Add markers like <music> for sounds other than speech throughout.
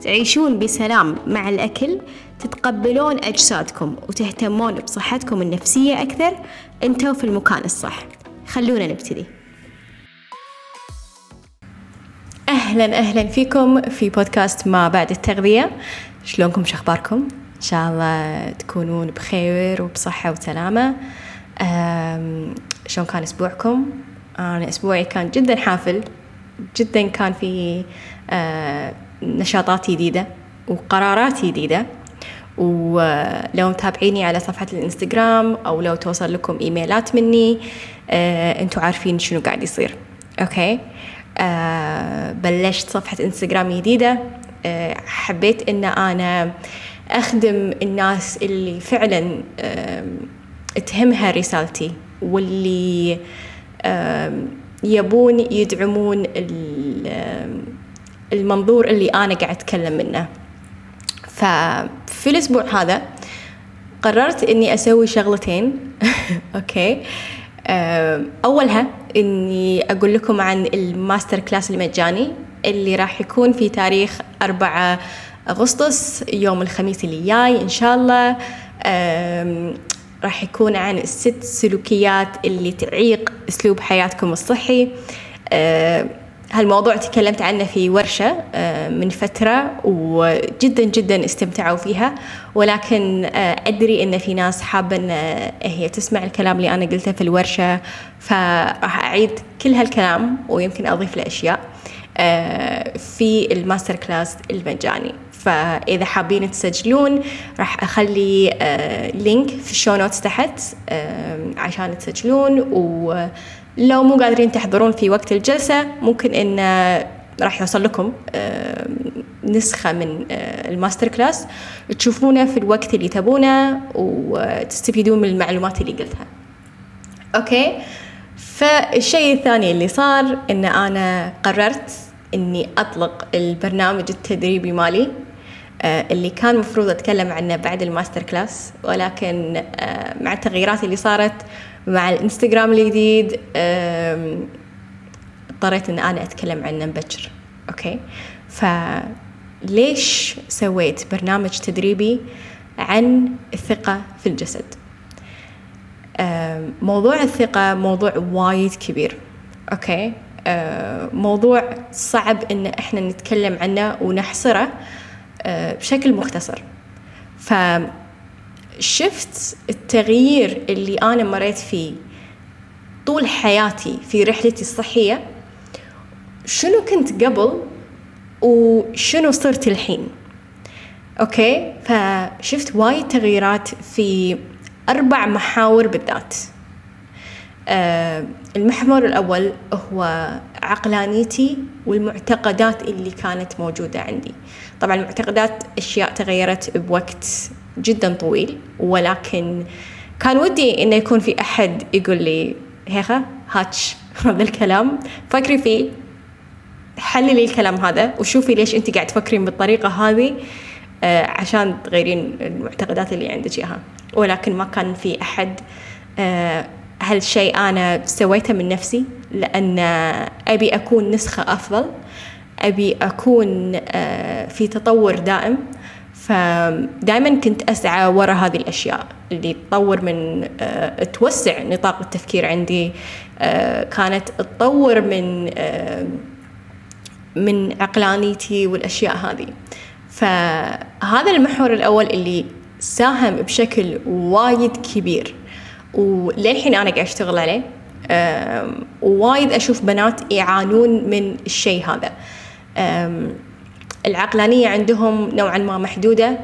تعيشون بسلام مع الأكل تتقبلون أجسادكم وتهتمون بصحتكم النفسية أكثر. أنتوا في المكان الصح. خلونا نبتدي. أهلا أهلا فيكم في بودكاست ما بعد التغذية. شلونكم؟ شخباركم إن شاء الله تكونون بخير وبصحة وسلامة. شلون كان أسبوعكم؟ أنا أسبوعي كان جدا حافل. جدا كان في آه، نشاطات جديدة وقرارات جديدة. ولو متابعيني على صفحة الإنستغرام أو لو توصل لكم إيميلات مني آه، أنتوا عارفين شنو قاعد يصير. أوكي؟ آه، بلشت صفحة إنستغرام جديدة. آه، حبيت أن أنا أخدم الناس اللي فعلا تهمها رسالتي واللي يبون يدعمون المنظور اللي أنا قاعد أتكلم منه. ففي الأسبوع هذا قررت إني أسوي شغلتين. <laughs> Okay. آم، أولها إني أقول لكم عن ال masterclass المجاني اللي راح يكون في تاريخ 4 أغسطس يوم الخميس اللي جاي إن شاء الله. راح يكون عن الست سلوكيات اللي تعيق أسلوب حياتكم الصحي. آم، هالموضوع تكلمت عنه في ورشة آه، من فترة وجدا جدا استمتعوا فيها ولكن آه، أدري إن في ناس حابة إن آه، هي تسمع الكلام اللي أنا قلته في الورشة فراح أعيد كل هالكلام ويمكن أضيف له أشياء في ال masterclass المجاني. فإذا حابين تسجلون راح أخلي link في ال show notes تحت عشان تسجلون ولو مو قادرين تحضرون في وقت الجلسة ممكن إن آه، راح يوصل لكم آه، نسخة من آه، ال masterclass. تشوفونه في الوقت اللي تبونه وتستفيدون من المعلومات اللي قلتها. Okay؟ فالشيء الثاني اللي صار إن أنا قررت إني أطلق البرنامج التدريبي مالي اللي كان مفروض أتكلم عنه بعد ال master class ولكن مع التغييرات اللي صارت مع الانستغرام الجديد اضطريت ان أنا أتكلم عنه مبكر okay؟ فليش سويت برنامج تدريبي عن الثقة في الجسد؟ موضوع الثقة موضوع وايد كبير okay؟ آه، موضوع صعب إن إحنا نتكلم عنه ونحصره آه، بشكل مختصر. فشفت التغيير اللي أنا مريت فيه طول حياتي في رحلتي الصحية؟ شنو كنت قبل وشنو صرت الحين؟ أوكي؟ فشفت وايد تغييرات في أربع محاور بالذات. آه المحور الأول هو عقلانيتي والمعتقدات اللي كانت موجودة عندي. طبعا المعتقدات أشياء تغيرت بوقت جدا طويل ولكن كان ودي انه يكون في أحد يقول لي هيخة هاتش هذا الكلام فكري فيه حللي الكلام هذا وشوفي ليش انت قاعد تفكرين بالطريقة هذه آه، عشان تغيرين المعتقدات اللي عندك إياها. ولكن ما كان في أحد آه، هالشيء أنا سويته من نفسي؟ لأن أبي أكون نسخة أفضل أبي أكون آه، في تطور دائم. فدائما كنت أسعى وراء هذه الأشياء اللي تطور من آه، توسع نطاق التفكير عندي. آه، كانت تطور من آه، من عقلانيتي والأشياء هذه. فهذا المحور الأول اللي ساهم بشكل وايد كبير. وللحين أنا قاعد أشتغل عليه. أم، ووايد أشوف بنات يعانون من الشيء هذا. العقلانية عندهم نوعا ما محدودة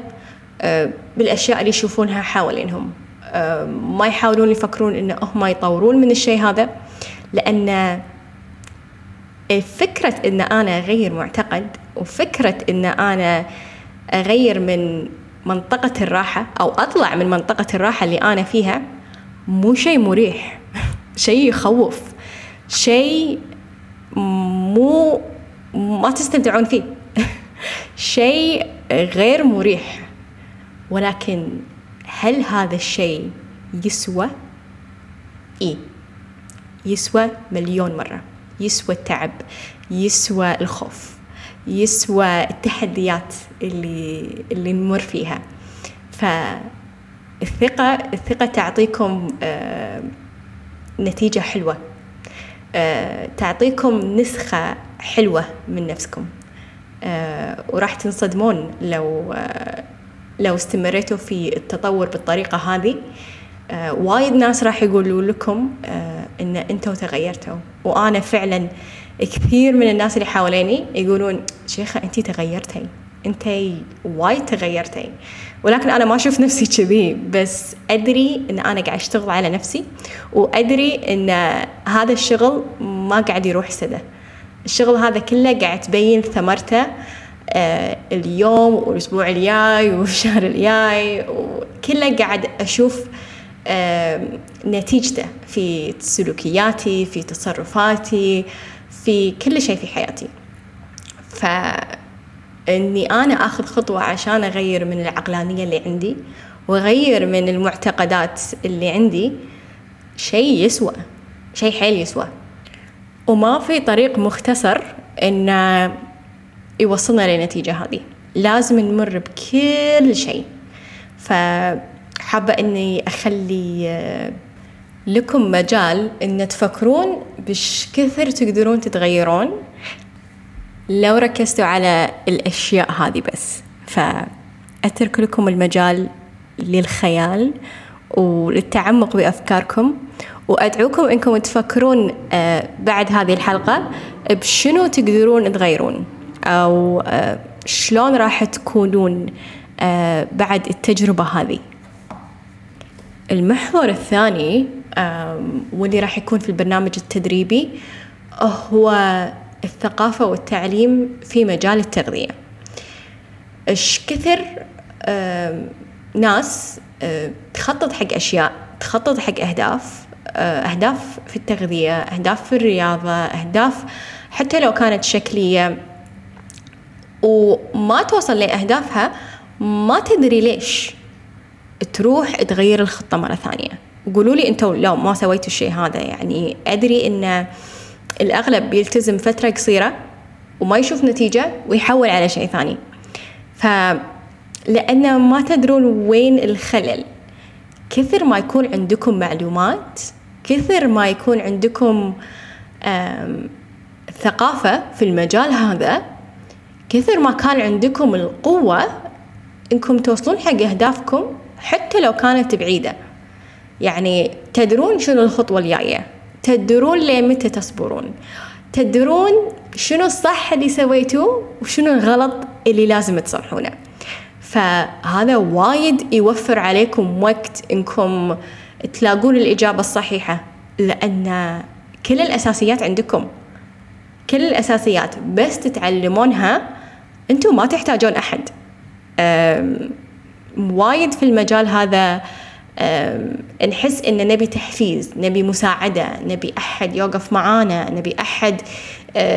أه، بالأشياء اللي يشوفونها حوالينهم. أم، ما يحاولون يفكرون إن هم يطورون من الشيء هذا لأن فكرة إن أنا أغير معتقد وفكرة إن أنا أغير من منطقة الراحة أو أطلع من منطقة الراحة اللي أنا فيها مو شيء مريح. شيء يخوف. شيء مو ما تستمتعون فيه. <laughs> شيء غير مريح. ولكن هل هذا الشيء يسوى؟ إيه. يسوى مليون مرة. يسوى التعب. يسوى الخوف. يسوى التحديات اللي اللي نمر فيها. فالثقة الثقة تعطيكم آه نتيجة حلوة. آه تعطيكم نسخة حلوة من نفسكم. وراح تنصدمون لو آه لو استمريتوا في التطور بالطريقة هذه. آه وايد ناس راح يقولوا لكم آه إن أنتوا تغيرتوا. وأنا فعلا كثير من الناس اللي حواليني يقولون شيخة انت تغيرتي. انت وايد تغيرتي. ولكن أنا ما أشوف نفسي كذي بس أدري إن أنا قاعد أشتغل على نفسي وأدري إن هذا الشغل ما قاعد يروح سدى. الشغل هذا كله قاعد تبين ثمرته آه اليوم والأسبوع الجاي والشهر الجاي وكله قاعد أشوف آه نتيجته في سلوكياتي في تصرفاتي في كل شيء في حياتي. ف إني أنا آخذ خطوة عشان أغير من العقلانية اللي عندي وأغير من المعتقدات اللي عندي شيء يسوى شيء حيل يسوى. وما في طريق مختصر انه يوصلنا للنتيجة هذه. لازم نمر بكل شيء. فحابة إني أخلي لكم مجال إن تفكرون بش كثر تقدرون تتغيرون لو ركزتوا على الأشياء هذه بس. فأترك لكم المجال للخيال وللتعمق بأفكاركم وأدعوكم أنكم تفكرون بعد هذه الحلقة بشنو تقدرون تغيرون أو شلون راح تكونون بعد التجربة هذه. المحور الثاني واللي راح يكون في البرنامج التدريبي هو الثقافة والتعليم في مجال التغذية. إيش كثر ناس تخطط حق أشياء تخطط حق أهداف أهداف في التغذية أهداف في الرياضة أهداف حتى لو كانت شكلية. وما توصل لأهدافها ما تدري ليش تروح تغير الخطة مرة ثانية. قولوا لي أنتم لو ما سويتوا الشيء هذا يعني أدري إن الأغلب بيلتزم فترة قصيرة وما يشوف نتيجة ويحول على شيء ثاني. ف لأن ما تدرون وين الخلل. كثر ما يكون عندكم معلومات كثر ما يكون عندكم ثقافة في المجال هذا كثر ما كان عندكم القوة إنكم توصلون حق أهدافكم حتى لو كانت بعيدة. يعني تدرون شنو الخطوة الجاية تدرون ليه متى تصبرون تدرون شنو الصح اللي سويتوه وشنو الغلط اللي لازم تصلحونه فهذا وايد يوفر عليكم وقت إنكم تلاقون الإجابة الصحيحة لأن كل الأساسيات عندكم كل الأساسيات بس تتعلمونها أنتم ما تحتاجون أحد. وايد في المجال هذا نحس إن نبي تحفيز نبي مساعدة نبي أحد يوقف معانا نبي أحد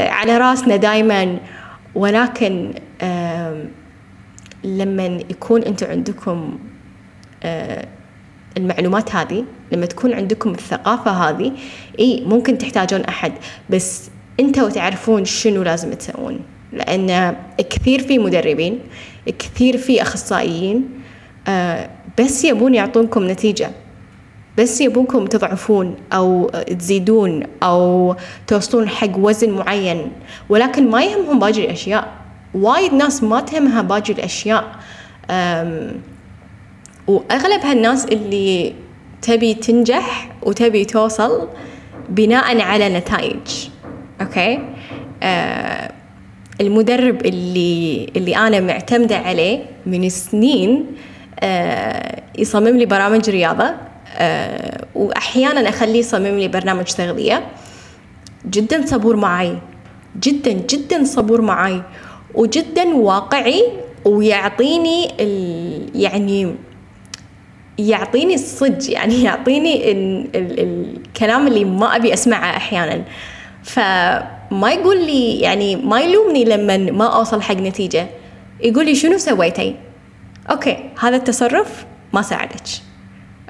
على راسنا دايما. ولكن لما يكون أنتم عندكم المعلومات هذه لما تكون عندكم الثقافة هذه إي ممكن تحتاجون أحد. بس أنتوا تعرفون شنو لازم تسوون. لأن كثير في مدربين كثير في أخصائيين بس يبون يعطونكم نتيجة. بس يبونكم تضعفون أو تزيدون أو توصلون حق وزن معين. ولكن ما يهمهم باقي الأشياء. وايد ناس ما تهمها باقي الأشياء. وأغلب هالناس اللي تبي تنجح وتبي توصل بناء على نتائج. أوكي؟ أه المدرب اللي اللي أنا معتمدة عليه من سنين أه يصمم لي برامج رياضة. أه وأحيانا أخليه يصمم لي برنامج تغذية. جدا صبور معي جدا جدا صبور معي وجدا واقعي ويعطيني ال يعني يعطيني الصج يعني يعطيني ال ال الكلام اللي ما أبي أسمعه أحيانا. فما يقول لي يعني ما يلومني لما ما أوصل حق نتيجة. يقول لي شنو سويتي؟ okay هذا التصرف ما ساعدك.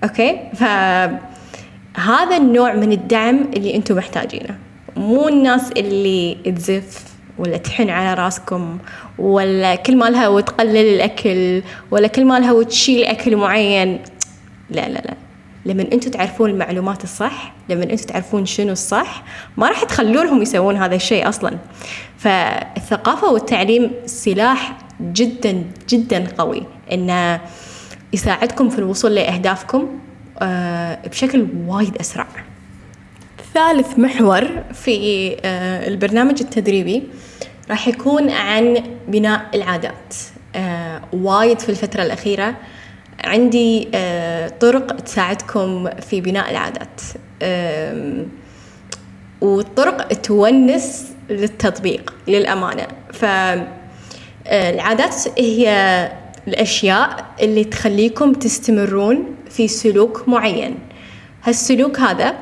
أوكي؟ فهذا النوع من الدعم اللي أنتم محتاجينه. مو الناس اللي تزف ولا تحن على راسكم ولا كل مالها وتقلل الأكل ولا كل مالها وتشيل أكل معين. لا لا لا. لما أنتم تعرفون المعلومات الصح لما أنتم تعرفون شنو الصح ما راح تخلونهم يسوون هذا الشيء أصلا. فالثقافة والتعليم سلاح جدا جدا قوي. انه يساعدكم في الوصول لأهدافكم آه، بشكل وايد أسرع. ثالث محور في آه، البرنامج التدريبي راح يكون عن بناء العادات آه، وايد في الفترة الأخيرة. عندي طرق تساعدكم في بناء العادات وطرق تونس للتطبيق للأمانة. فالعادات هي الأشياء اللي تخليكم تستمرون في سلوك معين. هالسلوك هذا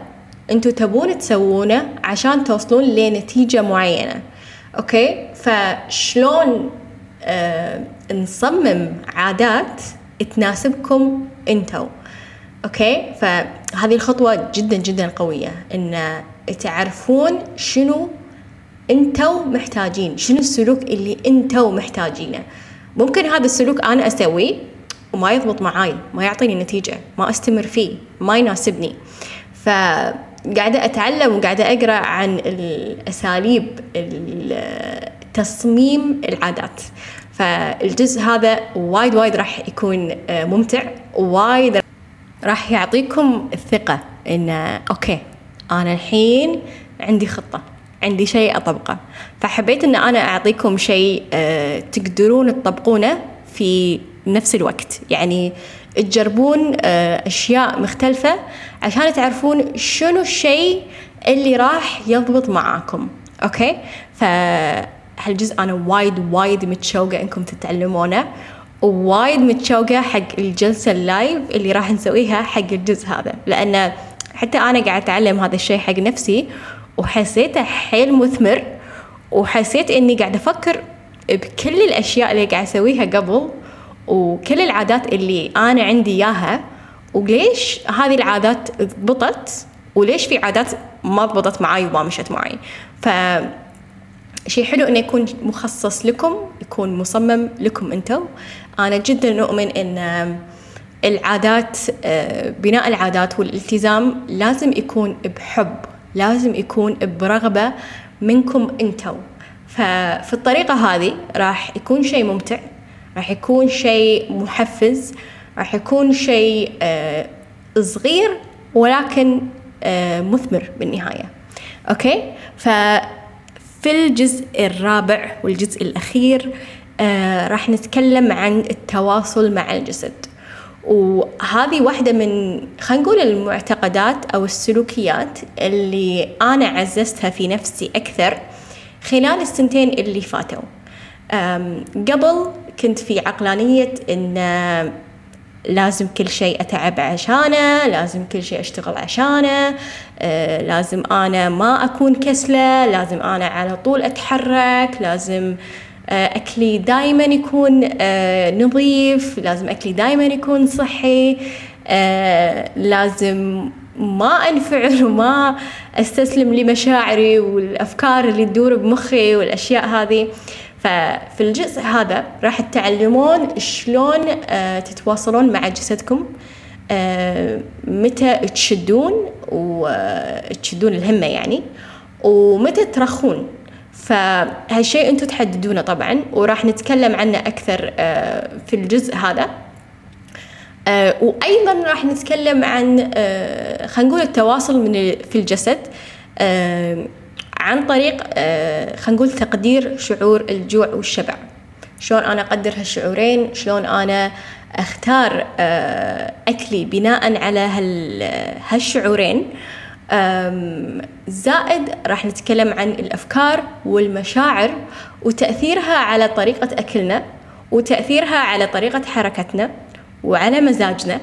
أنتوا تبون تسوونه عشان توصلون لنتيجة معينة. okay؟ فشلون آه نصمم عادات تناسبكم انتو. okay؟ فهذه الخطوة جدا جدا قوية إن تعرفون شنو انتو محتاجين شنو السلوك اللي انتو محتاجينه. ممكن هذا السلوك أنا أسويه وما يضبط معاي ما يعطيني نتيجة ما أستمر فيه ما يناسبني. فقاعدة أتعلم وقاعدة أقرأ عن الأساليب تصميم العادات. فالجزء هذا وايد وايد راح يكون آه، ممتع وايد راح يعطيكم الثقة إن okay أنا الحين عندي خطة عندي شيء أطبقه. فحبيت أن أنا أعطيكم شيء آه، تقدرون تطبقونه في نفس الوقت. يعني تجربون آه، أشياء مختلفة عشان تعرفون شنو الشيء اللي راح يضبط معاكم. okay؟ فهالجزء أنا وايد وايد متشوقة إنكم تتعلمونه ووايد متشوقة حق الجلسة اللايف اللي راح نسويها حق الجزء هذا. لأن حتى أنا قاعد أتعلم هذا الشيء حق نفسي وحسيته حيل مثمر وحسيت إني قاعد أفكر بكل الأشياء اللي قاعد أسويها قبل. وكل العادات اللي أنا عندي إياها وليش هذه العادات ضبطت؟ وليش في عادات ما ضبطت معي وما مشت معي ف شيء حلو إنه يكون مخصص لكم يكون مصمم لكم أنتم أنا جدا أؤمن إن العادات بناء العادات والالتزام لازم يكون بحب لازم يكون برغبة منكم أنتم ففي الطريقة هذه راح يكون شيء ممتع. راح يكون شيء محفز راح يكون شيء آه صغير ولكن آه مثمر بالنهاية. أوكي؟ ففي الجزء الرابع والجزء الأخير آه راح نتكلم عن التواصل مع الجسد. وهذه واحدة من خلينا نقول المعتقدات أو السلوكيات اللي أنا عززتها في نفسي أكثر خلال السنتين اللي فاتوا. قبل كنت في عقلانية إن لازم كل شيء أتعب عشانه لازم كل شيء أشتغل عشانه أه لازم أنا ما أكون كسلة لازم أنا على طول أتحرك لازم أه أكلي دايما يكون أه نظيف لازم أكلي دايما يكون صحي لازم ما أنفعل <laughs> وما أستسلم لمشاعري والأفكار اللي تدور بمخي والأشياء هذه. ففي الجزء هذا راح تتعلمون شلون آه، تتواصلون مع جسدكم آه، متى تشدون وتشدون الهمة يعني ومتى ترخون. فهالشيء أنتم تحددونه طبعا وراح نتكلم عنه أكثر آه، في الجزء هذا. وأيضا راح نتكلم عن خلينا نقول التواصل من في الجسد. عن طريق آه، خلينا نقول تقدير شعور الجوع والشبع. شلون أنا أقدر هالشعورين؟ شلون أنا أختار آه، أكلي بناء على هالشعورين؟ زائد راح نتكلم عن الأفكار والمشاعر وتأثيرها على طريقة أكلنا وتأثيرها على طريقة حركتنا وعلى مزاجنا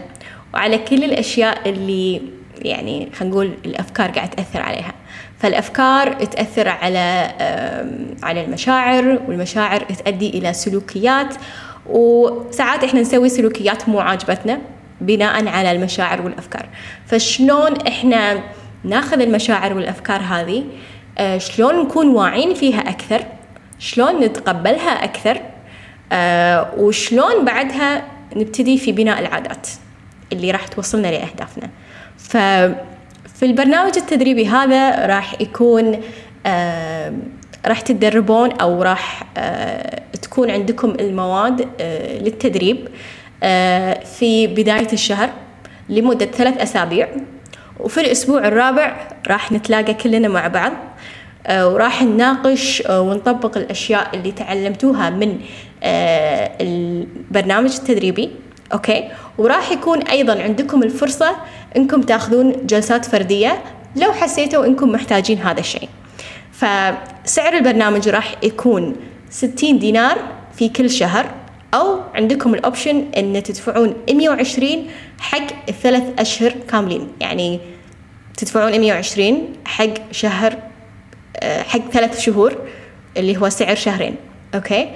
وعلى كل الأشياء اللي يعني خلينا نقول الأفكار قاعد تأثر عليها. فالأفكار تأثر على على المشاعر والمشاعر تؤدي إلى سلوكيات وساعات إحنا نسوي سلوكيات مو عاجبتنا بناء على المشاعر والأفكار. فشلون إحنا ناخذ المشاعر والأفكار هذه؟ آه، شلون نكون واعين فيها أكثر؟ شلون نتقبلها أكثر؟ آه، وشلون بعدها نبتدي في بناء العادات اللي راح توصلنا لأهدافنا. ففي البرنامج التدريبي هذا راح يكون آه، راح تتدربون أو راح تكون عندكم المواد للتدريب في بداية الشهر لمدة ثلاث أسابيع وفي الأسبوع الرابع راح نتلاقى كلنا مع بعض آه، وراح نناقش آه، ونطبق الأشياء اللي تعلمتوها من آه، البرنامج التدريبي. okay؟ وراح يكون أيضا عندكم الفرصة أنكم تاخذون جلسات فردية لو حسيتوا أنكم محتاجين هذا الشيء. فسعر البرنامج راح يكون 60 دينار في كل شهر أو عندكم ال option أن تدفعون 120 حق الثلاث أشهر كاملين. يعني تدفعون 120 حق شهر آه، حق ثلاث شهور اللي هو سعر شهرين. okay؟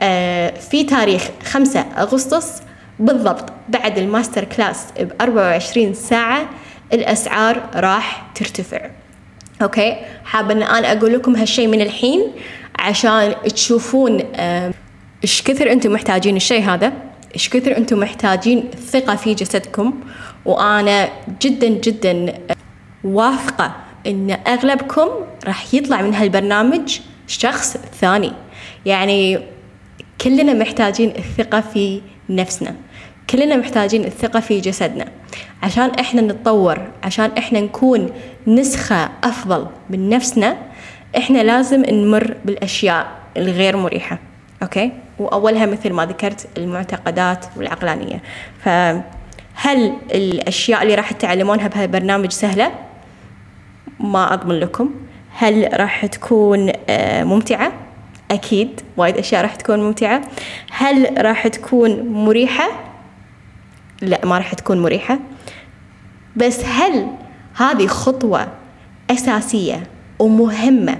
آه، في تاريخ 5 أغسطس بالضبط. بعد ال master class ب 24 ساعة الأسعار راح ترتفع. okay؟ حابة أن أنا أقول لكم هالشي من الحين عشان تشوفون إيش كثر أنتم محتاجين الشيء هذا. إيش كثر أنتم محتاجين الثقة في جسدكم. وأنا جدا جدا واثقة إن أغلبكم راح يطلع من هالبرنامج شخص ثاني. يعني كلنا محتاجين الثقة في نفسنا. كلنا محتاجين الثقة في جسدنا. عشان إحنا نتطور عشان إحنا نكون نسخة أفضل من نفسنا إحنا لازم نمر بالأشياء الغير مريحة. أوكي؟ وأولها مثل ما ذكرت المعتقدات والعقلانية. فهل الأشياء اللي راح تتعلمونها بهالبرنامج سهلة؟ ما أضمن لكم. هل راح تكون آه، ممتعة؟ أكيد. وايد أشياء راح تكون ممتعة. هل راح تكون مريحة؟ لا ما راح تكون مريحة. بس هل هذه خطوة أساسية ومهمة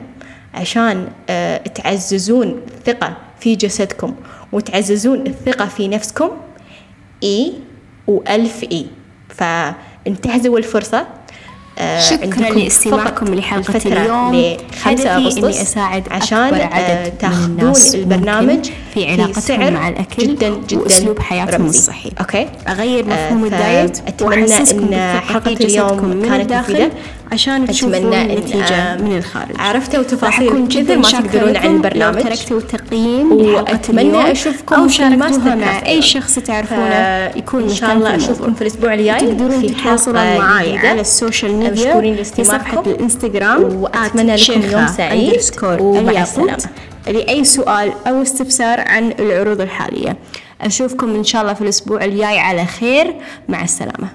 عشان آه، تعززون الثقة في جسدكم وتعززون الثقة في نفسكم؟ إي وألف إي. فانتهزوا الفرصة. شكرا لاستماعكم لحلقة اليوم. هدفي إني أساعد عشان أكبر عدد آه، تاخذون البرنامج في علاقتهم مع الأكل جدا جدا وأسلوب حياتهم الصحي أوكي؟ أغير مفهوم آه الدايت أتمنى إن حلقة اليوم كانت مفيدة. عشان تشوفون النتيجة من الخارج. عرفتوا تفاصيل كثر ما تقدرون عن البرنامج. تركتوا تقييم وأتمنى أشوفكم أو شاركتوها مع أي شخص تعرفونه يكون إن شاء الله أشوفكم في الأسبوع الجاي تقدرون تتواصلون معي على السوشيال ميديا في صفحة الإنستغرام وأتمنى لكم يوم سعيد. ومع السلامة. لأي سؤال أو استفسار عن العروض الحالية. أشوفكم إن شاء الله في الأسبوع الجاي. على خير. مع السلامة.